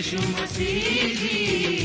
यीशु मसीह जी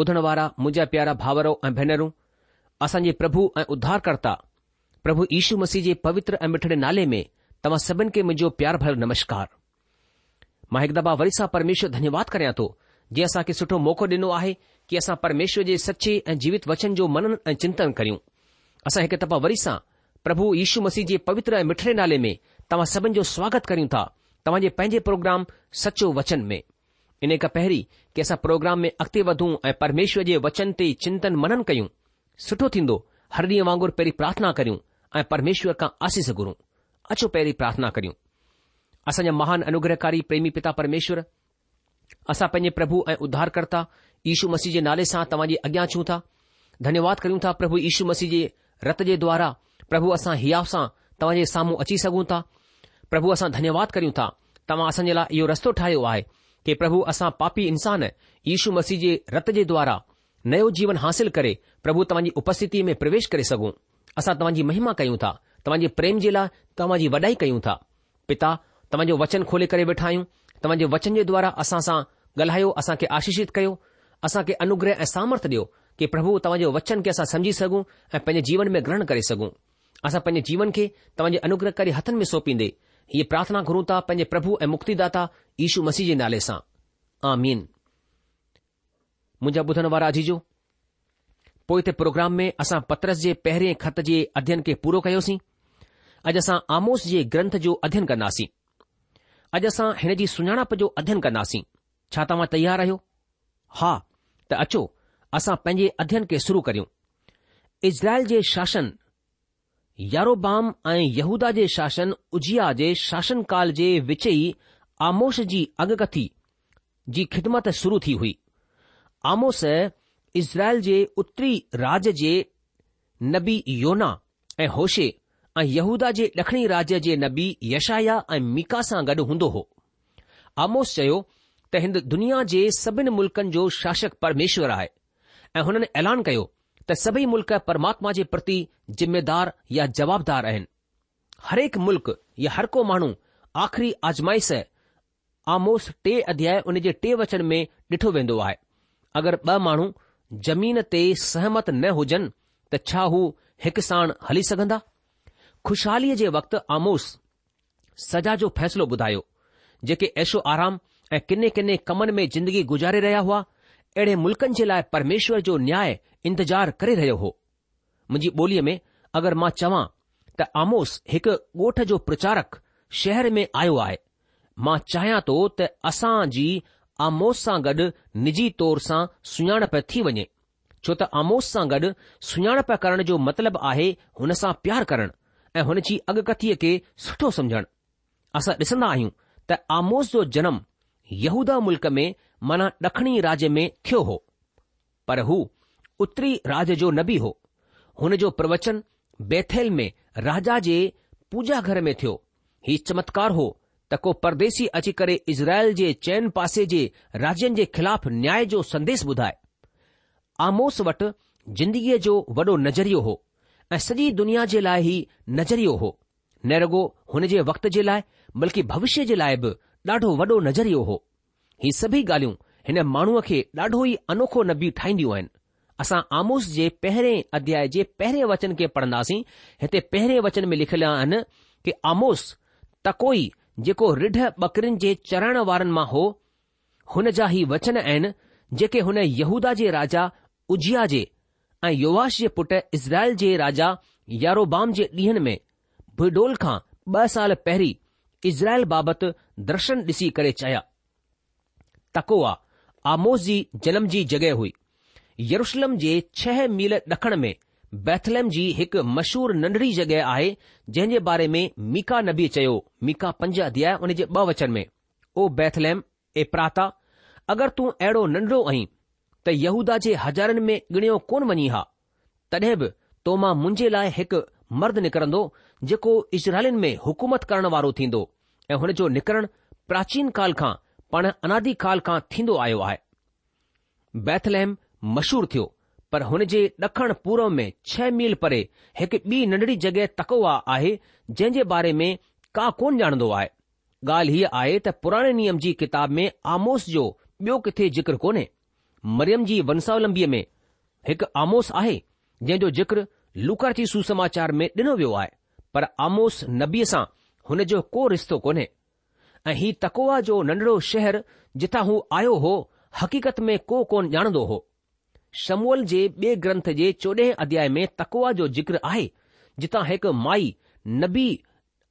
ॿुधण वारा मुंहिंजा प्यारा भावरो ऐं भेनरूं असांजे प्रभु ऐं उद्धारकर्ता प्रभु यीशु मसीह जे पवित्र ऐं मिठड़े नाले में तव्हां सभिनि खे मुंहिंजो प्यार भर नमस्कार मां हिक दफ़ा वरी सां परमेश्वर धन्यवाद करियां थो जीअं असां सुठो मौक़ो डि॒नो आहे कि असां परमेश्वर जे सचे ऐं जीवित वचन जो मनन ऐं चिंतन करियूं असां हिक दफ़ा वरी सां प्रभु यीशु मसीह जे पवित्र ऐं मिठड़े नाले में तव्हां सभिनि जो स्वागत करियूं था तव्हां जे पंहिंजे प्रोग्राम सचो वचन में इन खां पहिरीं कि असां प्रोग्राम में अॻिते वधूं ऐं परमेश्वर जे वचन ते चिंतन मनन कयूं सुठो थींदो हर ॾींहुं वांगुर पहिरीं प्रार्थना करियूं ऐं परमेश्वर खां आसिस घुरूं अछो पहिरीं प्रार्थना करियूं असांजा महान अनुग्रहकारी प्रेमी पिता परमेश्वर असां पंहिंजे प्रभु ऐं उद्धारकर्ता यशु मसीह जे नाले सां तव्हां जे अॻियां अचूं था धन्यवाद करियूं था प्रभु यीशू मसीह जे रत जे द्वारा प्रभु असां हीआ सां तव्हां जे साम्हूं अची सघूं था प्रभु असां धन्यवाद करियूं था तव्हां असांजे लाइ इहो रस्तो ठाहियो आहे કે પ્રભુ આસા પાપી انسان ઈશુ મસીહ જે રત જે દ્વારા નય જીવન حاصل કરે પ્રભુ તવાની ઉપસ્થિતિ મે પ્રવેશ કરી સગુ આસા તવાની મહિમા કયુ તા તવાની પ્રેમ જીલા તવાની વડાઈ કયુ તા પિતા તમજો વચન ખોલે કરે બેઠાયુ તમજે વચન જે દ્વારા આસા સા ગલહાયો આસા કે આશીષિત કયો આસા કે અનુગ્રહ એ સામર્થ દયો કે પ્રભુ તવાજો વચન કે આસા સમજી સગુ અને પને જીવન મે ગ્રહણ કરી સગુ આસા પને જીવન કે તવાજે અનુગ્રહ કરી હાથન મે સોપી દે हीअ प्रार्थना करूं था पंहिंजे प्रभु ऐं मुक्तिदाता ईशू मसीह जे नाले सां आमीन मुंहिंजा ॿुधण वारा जी पोइ हिते प्रोग्राम में असां पत्रस जे पहिरें ख़त जे अध्यन खे पूरो कयोसीं अॼु असां आमोस जे ग्रंथ जो अध्यन कंदासीं अॼु असां हिन जी सुञाणप जो अध्यन कंदासीं छा तव्हां तयारु आहियो हा त अचो असां पंहिंजे अध्यन खे शुरू करियूं इज़राइल जे शासन यारोबाम ऐं यहूदा जे शासन उजिया जे शासनकाल जे विच ई आमोश जी अगकथी जी ख़िदमत शुरू थी हुई आमोस इज़राइल जे उत्तरी राज जे नबी योना ऐं होशे ऐं यहूदा जे ॾखिणी राज्य जे नबी यशाया ऐं मीका सां गॾु हूंदो हो आमोस चयो त हिन दुनिया जे सभिनी मुल्कनि जो शासक परमेश्वर आहे ऐं हुननि ऐलान कयो त सभई मुल्क़ परमात्मा जे प्रति जिमेदार या जवाबदार आहिनि हर हिकु मुल्क़ या हर को माण्हू आख़िरी आज़माइश आमोस टे अध्याय उन जे टे वचन में ॾिठो वेंदो आहे अगरि ॿ माण्हू ज़मीन ते सहमत न हुजनि त छा हू हिकु साण हली सघंदा ख़ुशहालीअ जे वक़्तु आमोस सजा जो फ़ैसिलो ॿुधायो जेके एशो आराम ऐं किने किने कमनि में ज़िंदगी गुजारे रहिया हुआ अहिड़े मुल्कनि जे लाइ परमेश्वर जो न्याय इंतज़ार करे रहियो हो मुंहिंजी ॿोलीअ में अगरि मां चवां त आमोस हिकु ॻोठ जो प्रचारक शहर में आयो आहे मां चाहियां थो त असां जी आमोस सां गॾु निजी तौर सां सुञाणप थी वञे छो त आमोस सां गॾु सुञाणप करण जो मतिलबु आहे हुन सां प्यारु करणु ऐं हुन जी अॻकथीअ खे सुठो समुझणु असां ॾिसंदा आहियूं त आमोस जो जनमु यहूदा मुल्क में माना ड॒खिणी राज्य में थियो हो पर हू उत्तरी राज जो नबी हो हुन जो प्रवचन बैथैल में राजा जे पूजा घर में थियो ही चमत्कार हो त को परदेसी अची करे इज़राइल जे चैन पासे जे राज्यनि जे ख़िलाफ़ न्याय जो संदेश ॿुधाए आमोस वटि ज़िंदगीअ जो वॾो नज़रियो हो ऐं सॼी दुनिया जे लाइ ई नज़रियो होरगो हुन जे वक़्त जे लाइ बल्कि भविष्य जे लाइ बि ॾाढो वॾो नज़रियो हो ही सभी ॻाल्हियूं हिन माण्हूअ खे ॾाढो ई अनोखो नबी ठाहींदियूं आहिनि असां आमोस जे पहिरें अध्याय जे पहिरें वचन खे पढ़ंदासीं हिते पहिरें वचन में लिखियल आहिनि कि आमोस तकोई जेको रिढ बकरिन जे चरण वारनि मां हो हुन जा ई वचन आहिनि जेके हुन यहूदा जे राजा उजिया जे ऐं युवाश जे पुटु इज़राइल जे राजा यारोबाम जे ॾींहनि में भिडोल खां ॿ साल पहिरीं इज़राइल बाबति दर्शन ॾिसी करे चया तको तकोआ आमोस जी जनम जी जॻहि हुई यरुशलम जे छह मील ॾखण में बैथलम जी हिकु मशहूर नंढड़ी जॻहि आहे जंहिं जे बारे में मीका नबी चयो मीका पंज अध्याय उन जे ॿ वचन में ओ बैथलम ए प्राता अगरि तूं अहिड़ो नंढड़ो आहीं त यहूदा जे हज़ारनि में गिणियो कोन वञी हा तॾहिं बि तो मां मुंहिंजे लाइ हिकु मर्द निकिरंदो जेको इज़राइलनि में हुकूमत करण वारो थींदो ऐं हुन जो निकरन प्राचीन काल खां पाण अनादि काल खां थींदो आयो आहे बैथलहम मशहूरु थियो पर हुन जे ॾखण पूर्व में छह मील परे हिकु ॿी नंढड़ी जॻहि तकोआ आहे जंहिं जे बारे में का कोन ॼाणंदो आहे ॻाल्हि हीअ आहे त पुराणे नियम जी किताब में आमोस जो ॿियो किथे जिक्र कोन्हे मरियम जी वंशावलंबीअ में हिकु आमोस आहे जंहिं जो जिक्र जी सुसमाचार में ॾिनो वियो आहे पर आमोस नबीअ सां हुन जो को रिश्तो कोन्हे ऐं ही तकोआ जो नंढड़ो शहर जिथां हू आयो हो हक़ीक़त में को कोन ॼाणंदो हो शमूअल जे ॿिए ग्रंथ जे चोॾहें अध्याय में तकोआ जो जिक्र आहे जितां हिकु माई नबी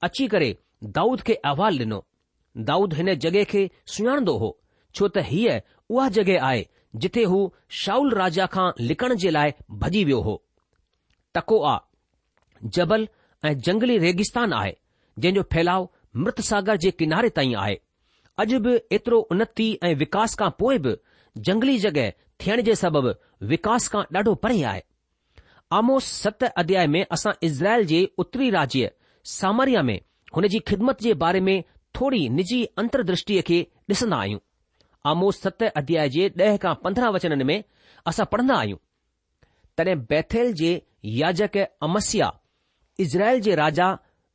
अची करे दाऊद खे अहवालु ॾिनो दाऊद हिन जॻहि खे सुञाणंदो हो छो त हीअ उहा जॻहि आहे जिथे हू शाउल राजा खां लिकण जे लाइ भॼी वियो हो तकोआ जबल ऐं जंगली रेगिस्तान आहे जंहिंजो फैलाउ मृत सागर जे किनारे ताईं आहे अॼु बि एतिरो उन्नति ऐं विकास खां पोइ बि जंगली जॻहि थियण जे सबबि विकास खां ॾाढो परे आहे आमोस सत अध्याय में असां इज़राइल जे उत्तरी राज्य सामरिया में हुन जी ख़िदमत जे बारे में थोरी निजी अंतरद्रष्टीअ खे ॾिसंदा आहियूं आमोस सत अध्याय जे ॾह खां पंद्रहं वचननि में असां पढ़ंदा आहियूं तॾहिं बैथेल जे याजक अमस्या इज़राइल जे राजा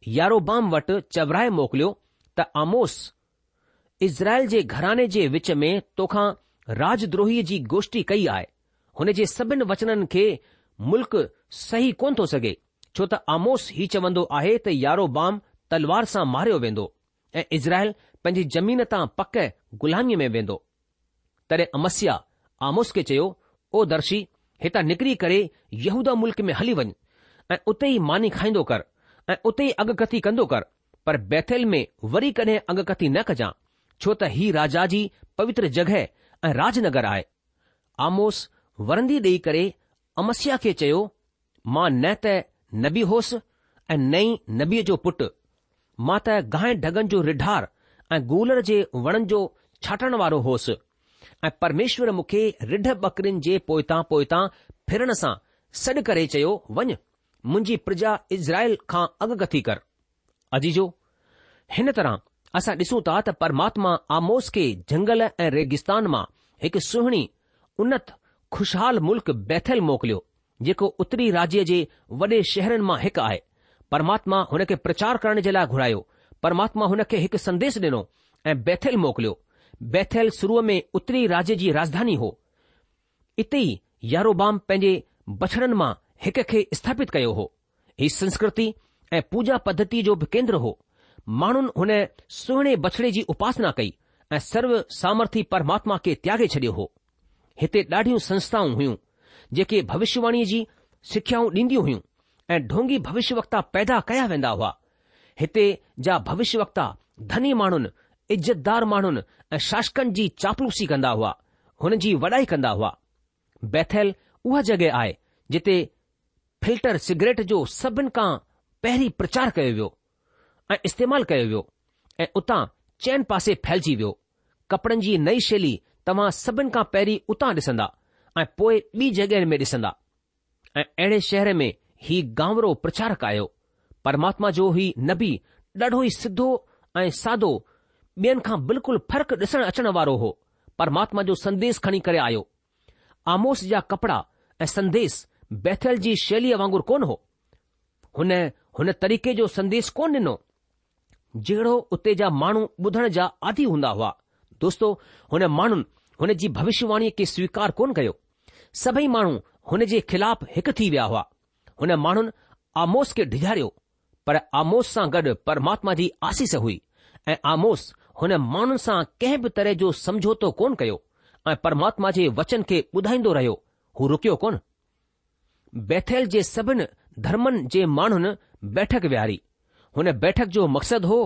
यारोबाम वटि चवराए मोकिलियो त आमोस इज़राइल जे घराने जे विच में तोखां राजद्रोहीअ जी गोष्ठी कई आहे हुन जे सभिनि वचननि खे मुल्क़ सही कोन थो सघे छो त आमोस ही चवंदो आहे त यारो बाम तलवार सां मारियो वेंदो ऐं इज़राइल पंहिंजी ज़मीन तां पक ग़ुलामीअ में वेंदो तॾहिं अमस्या आमोस खे चयो ओ दर्शी हितां निकिरी करे यहूदा मुल्क़ में हली वञ ऐं उते ई मानी खाईंदो कर ऐं उते ई अॻकथी कंदो कर पर बैथेल में वरी कडहिं अगकथी न कजां छो त हीउ राजा जी पवित्र जगह ऐं राजनगर आहे आमोस वरंदी डेई करे अमस्या खे चयो मां न त नबी होसि ऐं नई नबीअ जो पुटु मां त गाहि ढगनि जो रिढार ऐं गोलर जे वणनि जो छाटण वारो होसि ऐं परमेश्वर मुखे रिढ बकरिन जे पोएं तां पोएं तां फिरण सां सॾु करे चयो वञ मुंहिंजी प्रजा इज़राइल खां अॻकथी कर अजीजो हिन तरह असां ॾिसूं था त परमात्मा आमोस खे जंगल ऐं रेगिस्तान मां हिकु सुहिणी उनत खु़शहाल मुल्क बैथल मोकिलियो जेको उत्तरी राज्य जे वॾे शहरनि मां हिकु आहे परमात्मा हुन खे प्रचार करण जे लाइ घुरायो परमात्मा हुन खे हिकु संदेश ॾिनो ऐं बैथल मोकिलियो बैथल शुरूअ में उत्तरी राज्य जी राजधानी हो इते ई यारोबाम पंहिंजे बछड़नि मां हिक खे स्थापित कयो हो ही संस्कृति ऐं पूजा पध्धती जो बि केंद्र हो माण्हुनि हुन सुहिणे बछड़े जी उपासना कई ऐं सर्व सामर्थी परमात्मा खे त्यागे छडि॒यो हो हिते ॾाढियूं संस्थाऊं हुइयूं जेके भविष्यवाणी जी सिख्याऊं ॾीन्दी हुइयूं ऐं डोंगी भविष्यवकता पैदा कया वेंदा हुआ हिते जा भविष्य धनी माण्हुनि इज़तदार माण्हुनि ऐ शासकंनि जी चापलूसी कंदा हुआ हुन जी वडाई कंदा हुआ बैथल उहा जॻहि आहे जिते फिल्टर सिगरेट जो सभिनि खां पहिरीं प्रचार कयो वियो ऐं इस्तेमालु कयो वियो ऐं उतां चैन पासे फैलजी वियो कपड़नि जी नई शैली तव्हां सभिनि खां पहिरीं उतां ॾिसंदा ऐं पोइ ॿी जॻहि में ॾिसंदा ऐं अहिड़े शहर में ही गांवरो प्रचारक आयो परमात्मा जो ही नबी ॾाढो ई सिधो ऐं सादो ॿियनि खां बिल्कुलु फ़र्क़ु ॾिसण अचण वारो हो परमात्मा जो संदेश खणी करे आयो आमोस जा कपड़ा ऐं संदेस बैथल जी शैलीअ वांगुरु कोन हो हुन तरीक़े जो संदेस कोन डि॒नो जहिड़ो उते जा माण्हू ॿुधण जा आदी हूंदा हुआ दोस्तो हुन माण्हुनि हुन जी भविष्यवाणीअ खे स्वीकार कोन कयो सभई माण्हू हुन जे ख़िलाफ़ हिकु थी विया हुआ हुन माण्हुनि आमोस खे ढिघारियो पर आमोस सां गॾु परमात्मा जी आसीस हुई ऐं आमोस हुन माण्हुनि सां कंहिं बि तरह जो समझौतो कोन कयो ऐं परमात्मा जे वचन खे बुधाईंदो रहियो हू रुकियो कोन बैथैल जे सभिन धर्मनि जे माण्हुनि बैठक विहारी हुन बैठक जो मक़सदु हो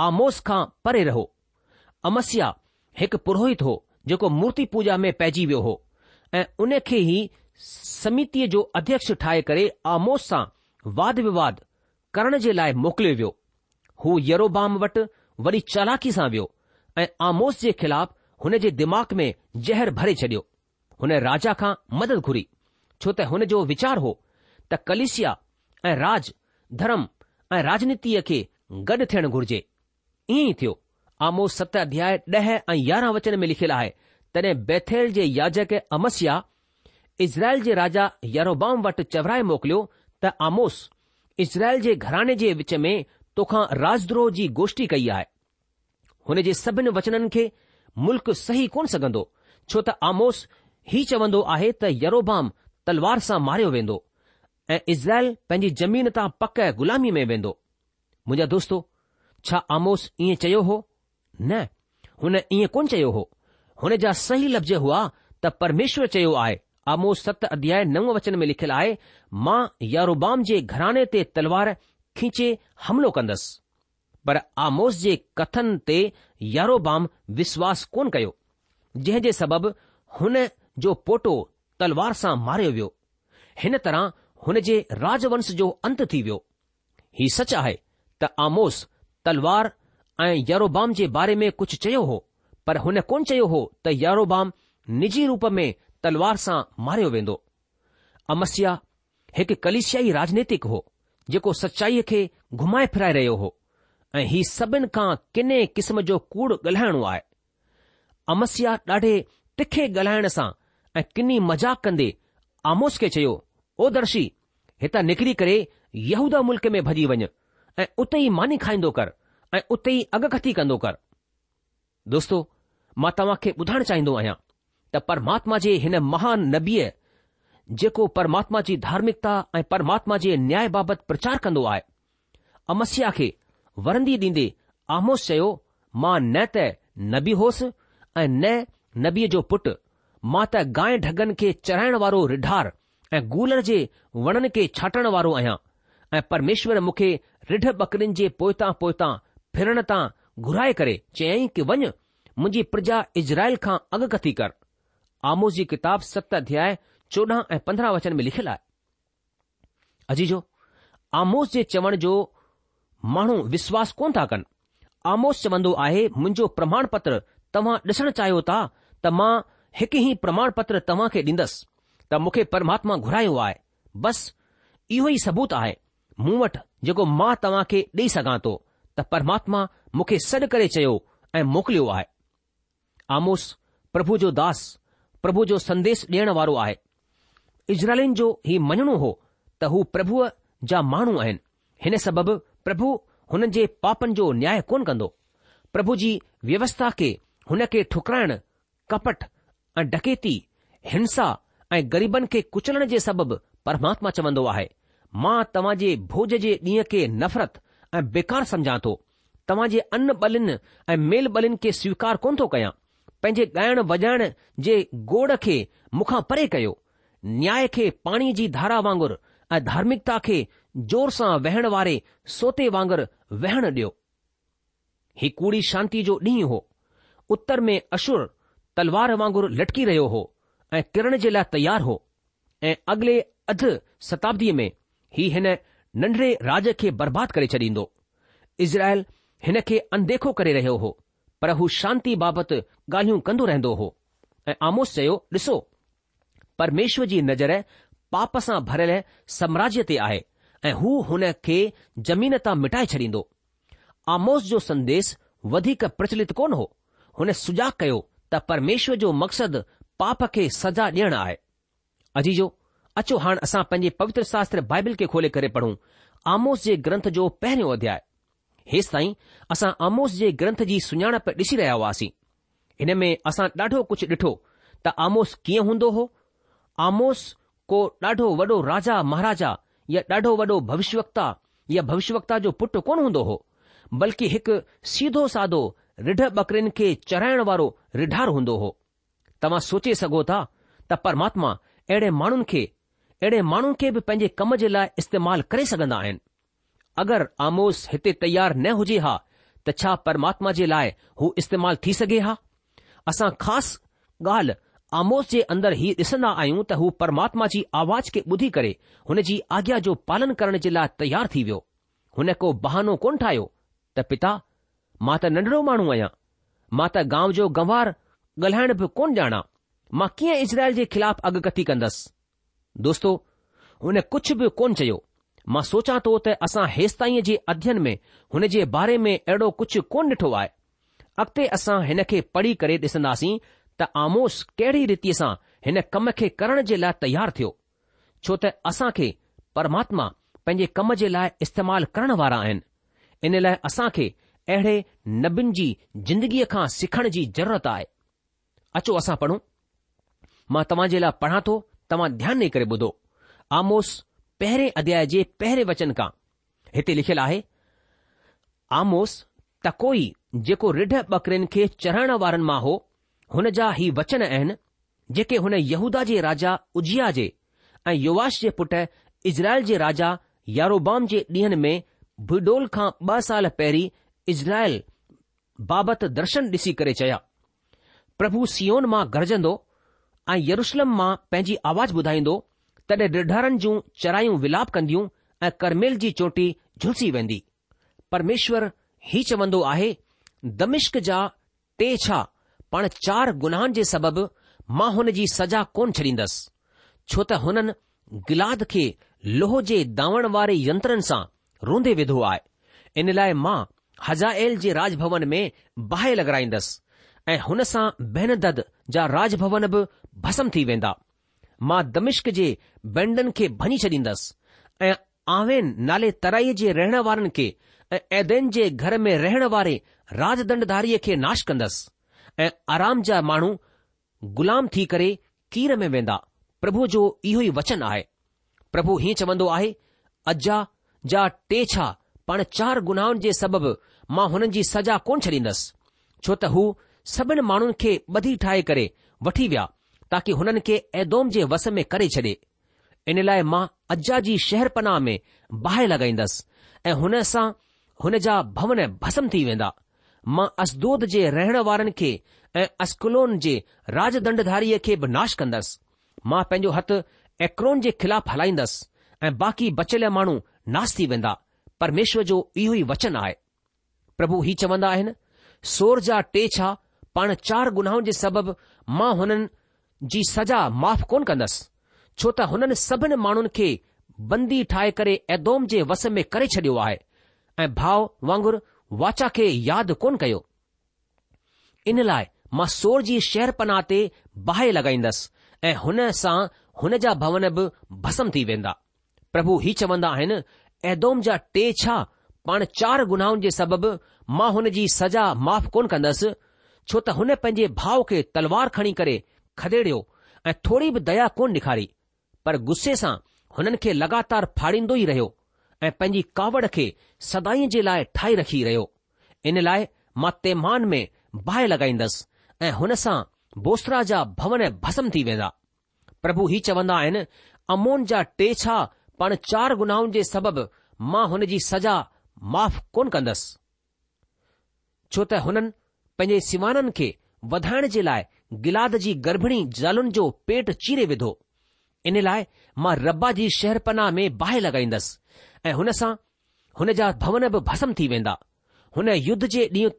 आमोस खां परे रहो अमस्या हिकु पुरोहित हो जेको मूर्ति पूजा में पइजी वियो हो ऐं उन खे ई समितीअ जो अध्यक्ष ठाहे करे आमोस सां वाद विवाद करण जे लाइ मोकिलियो वियो हू यरोबाम वटि वरी चालाकी सां वियो ऐं आमोस जे ख़िलाफ़ हुन जे दिमाग़ में ज़हर भरे छडि॒यो हुन राजा खां मदद घुरी છોતે હુને જો વિચાર હો ત કલિશિયા એ રાજ ધરમ એ રાજનીતીય કે ગડ થણ ગુરજે ઈ થયો આમુ સત અધ્યાય 10 એ 11 વચન મે લખેલા હે તને બેથેલ જે યજક એ અમસ્યા ઇઝરાયલ જે રાજા યરોબામ વટ ચવરાય મોકલો ત આમુસ ઇઝરાયલ જે ઘર ane જે وچ મે તોખા રાજદ્રોજી ગોષ્ઠી કઈયા હે હોને જે સબન વચનન કે મુલક સહી કોન સગંદો છોતા આમુસ હી ચવંદો આહે ત યરોબામ तलवार सां मारियो वेंदो ऐं इज़रायल पंहिंजी जमीन तां पक गुलामी में वेंदो मुंहिंजा दोस्तो छा आमोस ईअं चयो हो न हुन ई कोन चयो हो हुन जा सही लफ़्ज़ हुआ त परमेश्वर चयो आहे आमोस सत अध्याय नव वचन में लिखियलु आहे मां यारोबाम जे घराने ते तलवार खीचे हमिलो कंदुसि पर आमोस जे कथन ते यारोबाम विश्वास कोन कयो जंहिं जे सबबि हुन जो पोटो तलवार सां मारियो वियो हिन तरह हुन जे राजवंश जो अंत थी वियो ही सच आहे त आमोस तलवार ऐं यारोबाम जे बारे में कुझु चयो हो पर हुन कोन चयो हो त यारोबाम निजी रूप में तलवार सां मारियो वेंदो अमस्या हिकु कलिशियाई राजनीतिक हो जेको सचाईअ खे घुमाए फिराए रहियो हो ऐं हीउ सभिनि खां किने क़िस्म जो कूड़ ॻाल्हाइणो आहे अमस्या ॾाढे तिखे ॻाल्हाइण सां ऐं किनी मज़ाक़ कंदे आमोस खे चयो ओ दर्शी हितां निकिरी करे यहूदा मुल्क़ में भॼी वञ ऐं उते ई मानी खाईंदो कर ऐं उते ई अगकथी कंदो कर दोस्तो मां तव्हां खे ॿुधाइण चाहींदो आहियां त परमात्मा जे हिन महान नबीअ जेको परमात्मा जी धार्मिकता ऐं परमात्मा जे न्याय बाबति प्रचार कंदो आहे अमस्या खे वरंदी ॾींदे आमोस चयो मां न त नबी होसि ऐं न नबीअ जो पुटु मां त गांइ ढगनि खे चढ़ाइण वारो रिढार ऐं गुलर जे वणनि खे छाटण वारो आहियां ऐं परमेश्वर मूंखे रिढ बकरिन जे पोएं फिरण तां घुराए करे चयईं की वञ मुंहिंजी प्रजा इज़रायल खां अॻकथी कर आमोस जी किताब सत अध्याय चोॾहं ऐं पंद्रहं वचन में लिखियलु आहे अजी आमोस जे चवण जो माण्हू विश्वास कोन था कनि आमोस चवंदो आहे मुंहिंजो प्रमाण पत्र तव्हां ॾिसणु चाहियो था त मां हिकु ई प्रमाण पत्र तव्हां खे ॾींदसि त मूंखे परमात्मा घुरायो आहे बसि इहो ई सबूत आहे मूं वटि जेको मां तव्हां खे ॾेई सघां थो त परमात्मा मूंखे सॾु करे चयो ऐं मोकिलियो आहे आमोस प्रभु जो दास प्रभु जो संदेश ॾियण वारो आहे इज़राइलिन जो ही मञणो हो त हू प्रभुअ जा माण्हू आहिनि हिन सबबि प्रभु हुननि जे पापनि जो न्याय कोन कंदो प्रभु जी व्यवस्था खे हुन खे ठुकराइण कपट ऐं ॾकेती हिंसा ऐं ग़रीबनि खे कुचलण जे सबबि परमात्मा चवंदो आहे मां तव्हांजे भोज जे ॾींहं खे नफ़रतु ऐं बेकार सम्झां थो तव्हांजे अन बलिन ऐं मेल बलिन खे स्वीकार कोन थो कयां पंहिंजे ॻाइण वॼाइण जे गोड़ खे मुखा परे कयो न्याय खे पाणी जी धारा वांगुरु ऐं धार्मिकता खे ज़ोर सां वेहण वारे सोते वांगुरु वेहणु ॾियो ही कूड़ी शांति जो ॾींहुं हो उतर में अशुर तलवार वांगुरु लटकी रहियो हो ऐं किरण जे लाइ तयारु हो ऐं अॻिले अध शताब्दीअ में ही हिन नंढड़े राज खे बर्बाद करे छॾींदो इज़राइल हिन खे अनदेखो करे रहियो हो पर हू शांती बाबति ॻाल्हियूं कंदो रहंदो हो ऐं आमोस चयो ॾिसो परमेश्वर जी नज़र पाप सां भरियलु साम्राज्य ते आहे ऐं हू हुन खे ज़मीन तां मिटाए छॾींदो आमोस जो संदेस वधीक प्रचलित कोन हो हुन सुजाॻ कयो त परमेश्वर जो मक़सदु पाप खे सजा ॾियणु आहे अजीजो अचो हाणे असां पंहिंजे पवित्र शास्त्र बाइबिल खे खोले करे पढ़ूं आमोस जे ग्रंथ जो पहिरियों अध्याय हेसि ताईं असां आमोस जे ग्रंथ जी सुञाणप ॾिसी रहिया हुआसीं हिन में असां ॾाढो कुझु ॾिठो त आमोस कीअं हूंदो हो आमोस को ॾाढो वॾो राजा महाराजा या ॾाढो वॾो भविष्य या भविष्य जो पुटु कोन हूंदो हो बल्कि हिकु सीधो सादो रिढ बकरिन खे चराइण वारो रिढार हूंदो हो तव्हां सोचे सघो था त परमात्मा अहिड़े माण्हुनि खे अहिड़े माण्हुनि खे बि पंहिंजे कम जे लाइ इस्तेमालु करे सघंदा आहिनि अगरि आमोस हिते तयार न हुजे हा त छा परमात्मा जे लाइ हू इस्तेमालु थी सघे हा असां ख़ासि ॻाल्हि आमोस जे अंदर ई ॾिसंदा आहियूं त हू परमात्मा जी आवाज़ खे ॿुधी करे हुन जी आज्ञा जो पालन करण जे लाइ तयार थी वियो हुन को बहानो कोन ठाहियो त पिता मां त नंढड़ो माण्हू आहियां मां त गांव जो गंवार ॻाल्हाइण बि कोन ॼाणा मां कीअं इज़राइल जे ख़िलाफ़ अॻकथी कंदसि दोस्तो हुन कुझु बि कोन चयो मां सोचा थो त असां हेसि जे अध्यन में हुन जे बारे में अहिड़ो कुझु कोन ॾिठो आहे अॻिते असां हिन खे पढ़ी करे ॾिसंदासीं त आमोस कहिड़ी रीतिअ सां हिन कम खे करण जे लाइ तयारु थियो छो त असां खे परमात्मा पंहिंजे कम जे लाइ इस्तेमालु करण वारा आहिनि इन लाइ असां असांखे अहिड़े नबीन जी जिंदगीअ खां सिखण जी ज़रूरत आहे अचो असां पढ़ूं मां तव्हां जे लाइ पढ़ां थो तव्हां ध्यानु ॾेई करे ॿुधो आमोस पहिरें अध्याय जे पहिरें वचन खां हिते लिखियलु आहे आमोस त कोई जेको रिढ बकरिन खे चढ़ण वारनि मां हो हुन जा ही वचन आहिनि जेके हुन यहूदा जे राजा उजिया जे ऐं युवाश जे पुटु इज़राइल जे राजा यारोबाम जे ॾींहनि में भुडोल खां ॿ साल पहिरीं इज़राइल बाबति दर्शन ॾिसी करे चया प्रभु सियोन मां गरजंदो ऐं यरुशलम मां पंहिंजी आवाज़ ॿुधाईंदो तॾहिं रिढारनि जूं चरायूं विलाप कंदियूं ऐं करमेल जी चोटी झुलसी वेंदी परमेश्वर ही चवंदो आहे दमिश्क जा टे छा पाण चार गुनाहनि जे सबबि मां हुन जी सजा कोन छॾींदसि छो त हुननि गिलाद खे लोह जे दावण वारे यंत्रनि सां रूंधे विधो आहे इन लाइ मां हज़ाएल जे राजभवन में बाहि लॻाराईंदसि ऐं हुन सां बैन जा राजभवन बि भस्म थी वेंदा मां दमिश्क जे बैंडन खे भञी छॾींदसि ऐं आवे नाले तराई जे रहण वारनि खे ऐं ऐदेन जे घर में रहण वारे राजदंडधारीअ खे नाश कंदसि ऐं आराम जा माण्हू ग़ुलाम थी करे कीर में वेंदा प्रभु जो इहो ई वचन आहे प्रभु हीअं चवंदो आहे अजा जा टे छा पाण चार गुनाहनि जे सबबि मां हुननि जी सजा कोन छॾींदसि छो त हू सभिनी माण्हुनि खे ॿधी ठाहे करे वठी विया ताकी हुननि खे ऐदोम जे वस में करे छॾे इन लाइ मां अजा जी शहरपनाह में बाहि लॻाईंदसि ऐं हुन सां हुन जा भवन भस्म थी वेंदा मां असदोद जे रहण वारनि खे ऐं अस्कलोन जे राजदंडधारीअ खे बि नाश कंदसि मां पंहिंजो हथ एक्रोन जे ख़िलाफ़ु हलाईंदसि ऐं बाक़ी बचियल माण्हू नास थी वेंदा પરમેશ્વ જો ઈ હોય વચન આય પ્રભુ હી ચવંદા હેન સોર્જા ટેછા પણ ચાર ગુનાવ જે સબબ માં હનન જી સજા માફ કોન કંદસ છોટા હનન સબને માણન કે बंदी ઠાય કરે એ દોમ જે વસમે કરે છડ્યો આય એ ભાવ વાંગર વાચા કે યાદ કોન કયો ઇન લાય માં સોર્જી શહેર પનાતે બાહે લગાઈંદસ એ હને સા હને જા ભવન ભસમ થી વેંદા પ્રભુ હી ચવંદા હેન ऐदोदोम जा टे छा पाण चार गुनाहनि जे सबबि मां हुन जी सजा माफ़ कोन कंदसि छो त हुन पंहिंजे भाउ खे तलवार खणी करे खदेड़ियो ऐं थोरी बि दया कोन ॾेखारी पर गुस्से सां हुननि खे लगातार फाड़ींदो ई रहियो ऐं पंहिंजी कावड़ खे सदाईं जे लाइ ठाहे रखी रहियो इन लाइ मां तेमान में बाहि लॻाईंदसि ऐं हुन सां बोसरा जा भवन भस्म थी वेंदा प्रभु ही चवंदा आहिनि अमोन जा टे छा पाण चार गुनाहनि जे सबबि मां हुन जी सज़ा माफ़ कोन कंदसि छो त हुननि पंहिंजे सीवाननि खे वधाइण जे लाइ गिलाद जी गर्भिणी ज़ालुनि जो पेट चीरे विधो इन लाइ मां रबा जी शहरपना में बाहि लॻाईंदसि ऐं हुन सां हुन जा भवन बि भस्म थी वेंदा हुन युद्ध जे ॾींहुं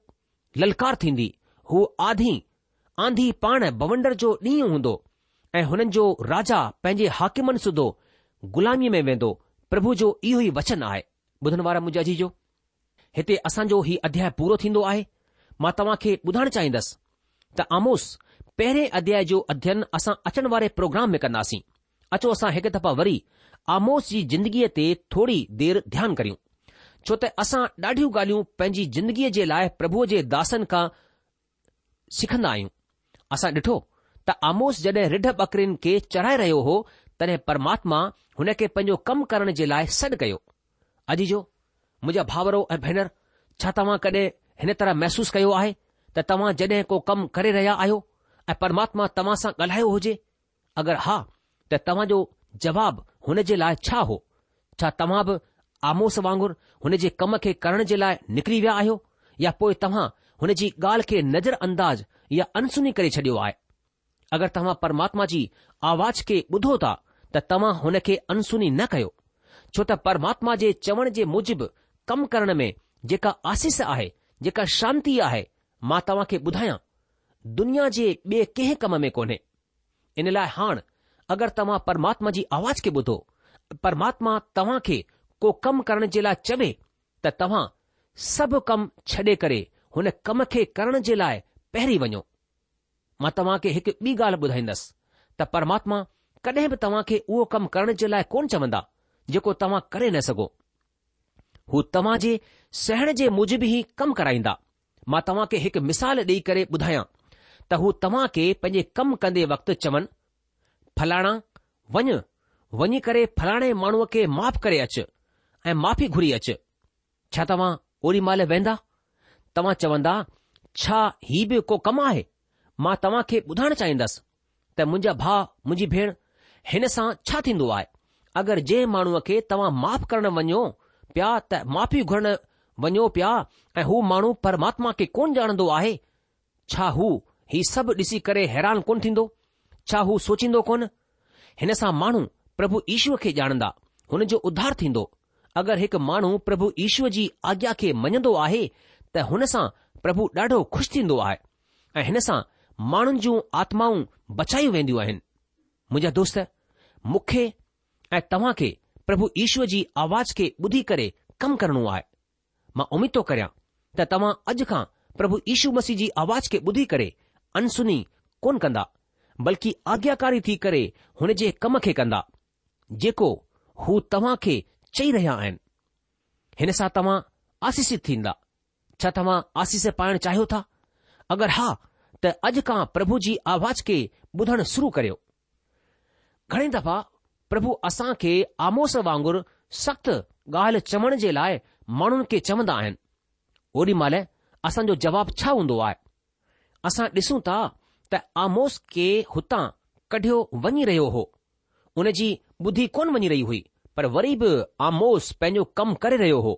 ललकार थींदी हू आधी आंधी पाण बवंडर जो ॾींहुं हूंदो ऐं हुननि जो राजा पंहिंजे हाकिमनि सुधो ग़ुलामीअ में वेंदो प्रभु जो इहो ई वचन आहे ॿुधण वारा मुंहिंजा जी जो हिते असांजो हीउ अध्याय पूरो थींदो आहे मां तव्हांखे ॿुधाइण चाहींदसि त आमोस पहिरें अध्याय जो अध्ययन असां अचण वारे प्रोग्राम में कंदासीं अचो असां हिकु दफ़ा वरी आमोस जी जिंदगीअ ते थोरी देर ध्यानु करियूं छो त असां ॾाढियूं ॻाल्हियूं पंहिंजी जिंदगीअ जे लाइ प्रभुअ जे दासनि खां सिखंदा आहियूं असां ॾिठो त आमोस जॾहिं रिढ बकरिन खे चढ़ाए रहियो हो तॾहिं परमात्मा हुन खे पंहिंजो कमु करण जे लाइ सॾु कयो अॼ जो मुंहिंजा भाउरो ऐं भेनरु छा तव्हां कॾहिं हिन तरह महसूसु कयो आहे त तव्हां जॾहिं को कमु करे रहिया आहियो ऐं परमात्मा तव्हां सां ॻाल्हायो हुजे अगरि हा त तव्हां जो जवाबु हुन जे लाइ छा हो छा तव्हां बि आमोस वांगुरु हुन जे कम खे करण जे लाइ निकिरी विया आहियो या पोइ तव्हां हुन जी ॻाल्हि खे नज़र या अनसुनी करे छॾियो आहे अगरि तव्हां परमात्मा जी आवाज़ खे ॿुधो था त तव्हां हुन खे अनसुनी न कयो छो त परमात्मा जे चवण जे मुजिबि कम करण में जेका आसिस आहे जेका शांती आहे मां तव्हां खे ॿुधायां दुनिया जे ॿिए कंहिं कम में कोन्हे इन लाइ हाणे अगरि तव्हां परमात्मा जी आवाज़ खे ॿुधो परमात्मा तव्हां खे को कमु करण जे लाइ चवे त तव्हां सभु कम छ्ॾे करे हुन कम खे करण जे लाइ पहिरीं वञो मां तव्हां खे हिकु ॿी ॻाल्हि ॿुधाईंदसि त परमात्मा कॾहिं बि तव्हां खे उहो कमु करण जे लाइ कोन चवंदा जेको तव्हां करे न सघो हू तव्हां जे सहण जे मूजिब ई कमु कराईंदा मां तव्हां खे हिकु मिसाल ॾेई करे ॿुधायां त हू तव्हां खे पंहिंजे कमु कंदे वक़्तु चवनि फलाणा वञ वञी करे फलाणे माण्हूअ खे माफ़ करे अचु ऐं माफ़ी घुरी अचु छा तव्हां ओॾी महिल वेंदा तव्हां चवंदा छा ही बि को कमु आहे मां तव्हां खे ॿुधाइणु चाहींदसि त मुंहिंजा भाउ मुंहिंजी भेण हिनसां छा थींदो आहे अगरि जंहिं माण्हूअ खे तव्हां माफ़ करण वञो पया त माफ़ी घुरण वञो पिया ऐं हू माण्हू परमात्मा खे कोन ॼाणंदो आहे छा हू हीउ सभु ॾिसी करे हैरान कोन थींदो छा हू सोचींदो कोन हिन सां माण्हू प्रभु ईश्व खे ॼाणंदा हुन जो उध्धार थींदो अगरि हिकु माण्हू प्रभु ईश्वर जी आज्ञा खे मञंदो आहे त हुन सां प्रभु ॾाढो खु़शि थींदो आहे ऐं हिनसां माण्हुनि जूं आत्माऊं बचायूं वेंदियूं आहिनि मुंहिंजा दोस्त ऐं तव्हां खे प्रभु ईश्व जी आवाज़ खे ॿुधी करे कमु करणो आहे मां उमीद थो करियां त तव्हां अॼु खां प्रभु ईशु मसीह जी आवाज़ खे ॿुधी करे अनसुनी कोन कंदा बल्कि आज्ञाकारी थी करे हुन जे कम खे कंदा जेको हू तव्हां खे चई रहिया आहिनि हिन सां तव्हां आसीषी थींदा छा तव्हां आसीस पाइण चाहियो था अगरि हा त अॼु खां प्रभु जी आवाज़ खे ॿुधण शुरु करियो घणे दफ़ा प्रभु असां खे आमोस वांगुरु सख़्तु ॻाल्हि चवण जे लाइ माण्हुनि खे चवंदा आहिनि ओॾी महिल असांजो जवाबु छा हूंदो आहे असां ॾिसूं था त आमोस खे हुतां कढियो वञी रहियो हो उन जी ॿुधी कोन वञी रही हुई पर वरी बि आमोस पंहिंजो कमु करे रहियो हो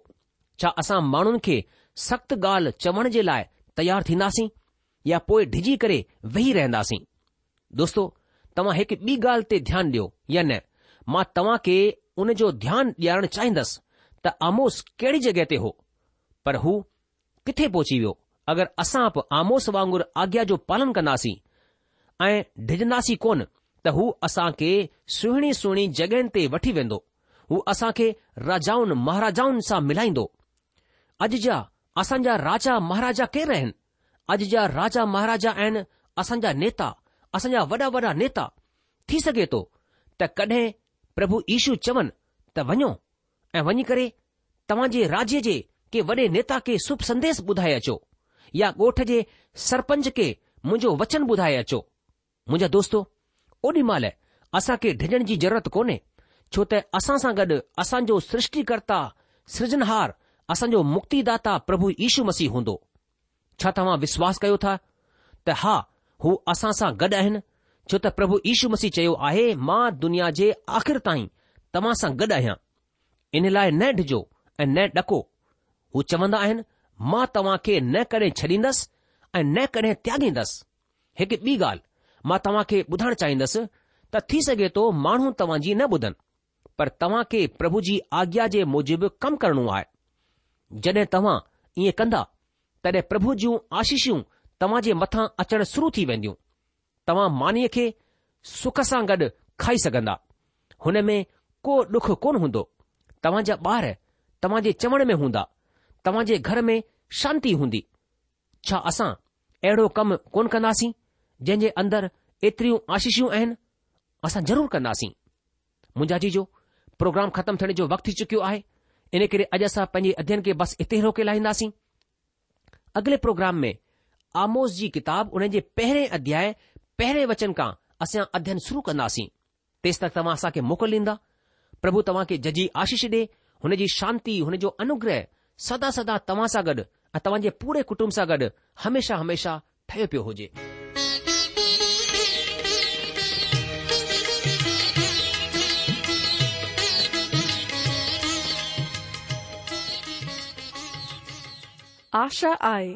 छा असां माण्हुनि खे सख़्तु ॻाल्हि चवण जे लाइ तयारु थींदासीं या पोइ डिॼी करे वेही रहंदासीं दोस्तो तव्हां हिकु ॿी ॻाल्हि ते ध्यानु ॾियो या न मां तव्हां खे उन जो ध्यानु ॾियारणु चाहींदुसि त आमोस कहिड़ी जॻहि ते हो पर हू किथे पहुची वियो अगरि असां बि आमोस वांगुरु आज्ञा जो पालन कंदासीं ऐं डिॼंदासीं कोन त हू असां खे सुहिणी सुहिणी जॻहियुनि ते वठी वेंदो हू असां खे राजाउनि महाराजाउनि सां मिलाईंदो अॼु जा असांजा राजा महाराजा केरु अॼु जा राजा महाराजा आहिनि असांजा नेता असांजा वॾा वॾा नेता थी सघे थो त कॾहिं प्रभु ईशू चवनि त वञो ऐं वञी करे तव्हां जे राज्य जे के वॾे नेता खे शुभ संदेश ॿुधाए अचो या ॻोठ जे सरपंच खे मुंहिंजो वचन ॿुधाए अचो मुंहिंजा दोस्तो ओॾी महिल असां खे ढिॼण जी ज़रूरत कोन्हे छो त असां सां गॾु असांजो सृष्टिकर्ता सृजनहार असांजो मुक्तिदाता प्रभु यीशू मसीह हूंदो छा तव्हां विश्वास कयो था त हा हू असां सां गॾु आहिनि छो त प्रभु यीशू मसीह चयो आहे मां दुनिया जे आखिर ताईं तव्हां सां गॾु आहियां इन लाइ न ढिजो ऐं न ॾको हू चवंदा आहिनि मां तव्हां खे न कॾहिं छॾींदसि ऐं न कॾहिं त्यागींदसि हिकु ॿी ॻाल्हि मां तव्हां खे ॿुधण चाहींदसि त थी सघे थो माण्हू तव्हां जी न ॿुधनि पर तव्हां खे प्रभु जी आज्ञा जे मूजिबि कमु करणो आहे जॾहिं तव्हां ईअं कंदा तॾहिं प्रभु जूं आशीषूं तव्हां जे मथां अचण शुरू थी वेंदियूं तव्हां मानीअ खे सुख सां गॾु खाई सघंदा हुन में को डुख कोन हूंदो तव्हां जा ॿार तव्हां जे चवण में हूंदा तव्हां जे घर में शांती हूंदी छा असां अहिड़ो कमु कोन कंदासीं जंहिंजे अंदरि एतिरियूं आशीषियूं आहिनि असां ज़रूरु कंदासीं मुंहिंजा जी जो प्रोग्राम ख़तमु थियण जो वक़्तु थी चुकियो आहे इन करे अॼु असां पंहिंजे अध्यन खे बसि हिते रोके लाहींदासीं अॻिले प्रोग्राम में आमोस जी किताब उन जे पहिरें अध्याय पहिरें वचन खां असां अध्ययन शुरू कंदासीं तेसि तक तव्हां असांखे मोकल ॾींदा प्रभु तव्हां खे जजी आशीष ॾे हुन जी शांती हुन जो अनुग्रह सदा सदा तव्हां सां गॾु ऐं तव्हां जे पूरे कुटुंब सां गॾु हमेशा हमेशा ठहियो पियो हुजे आशा आए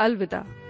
अलविदा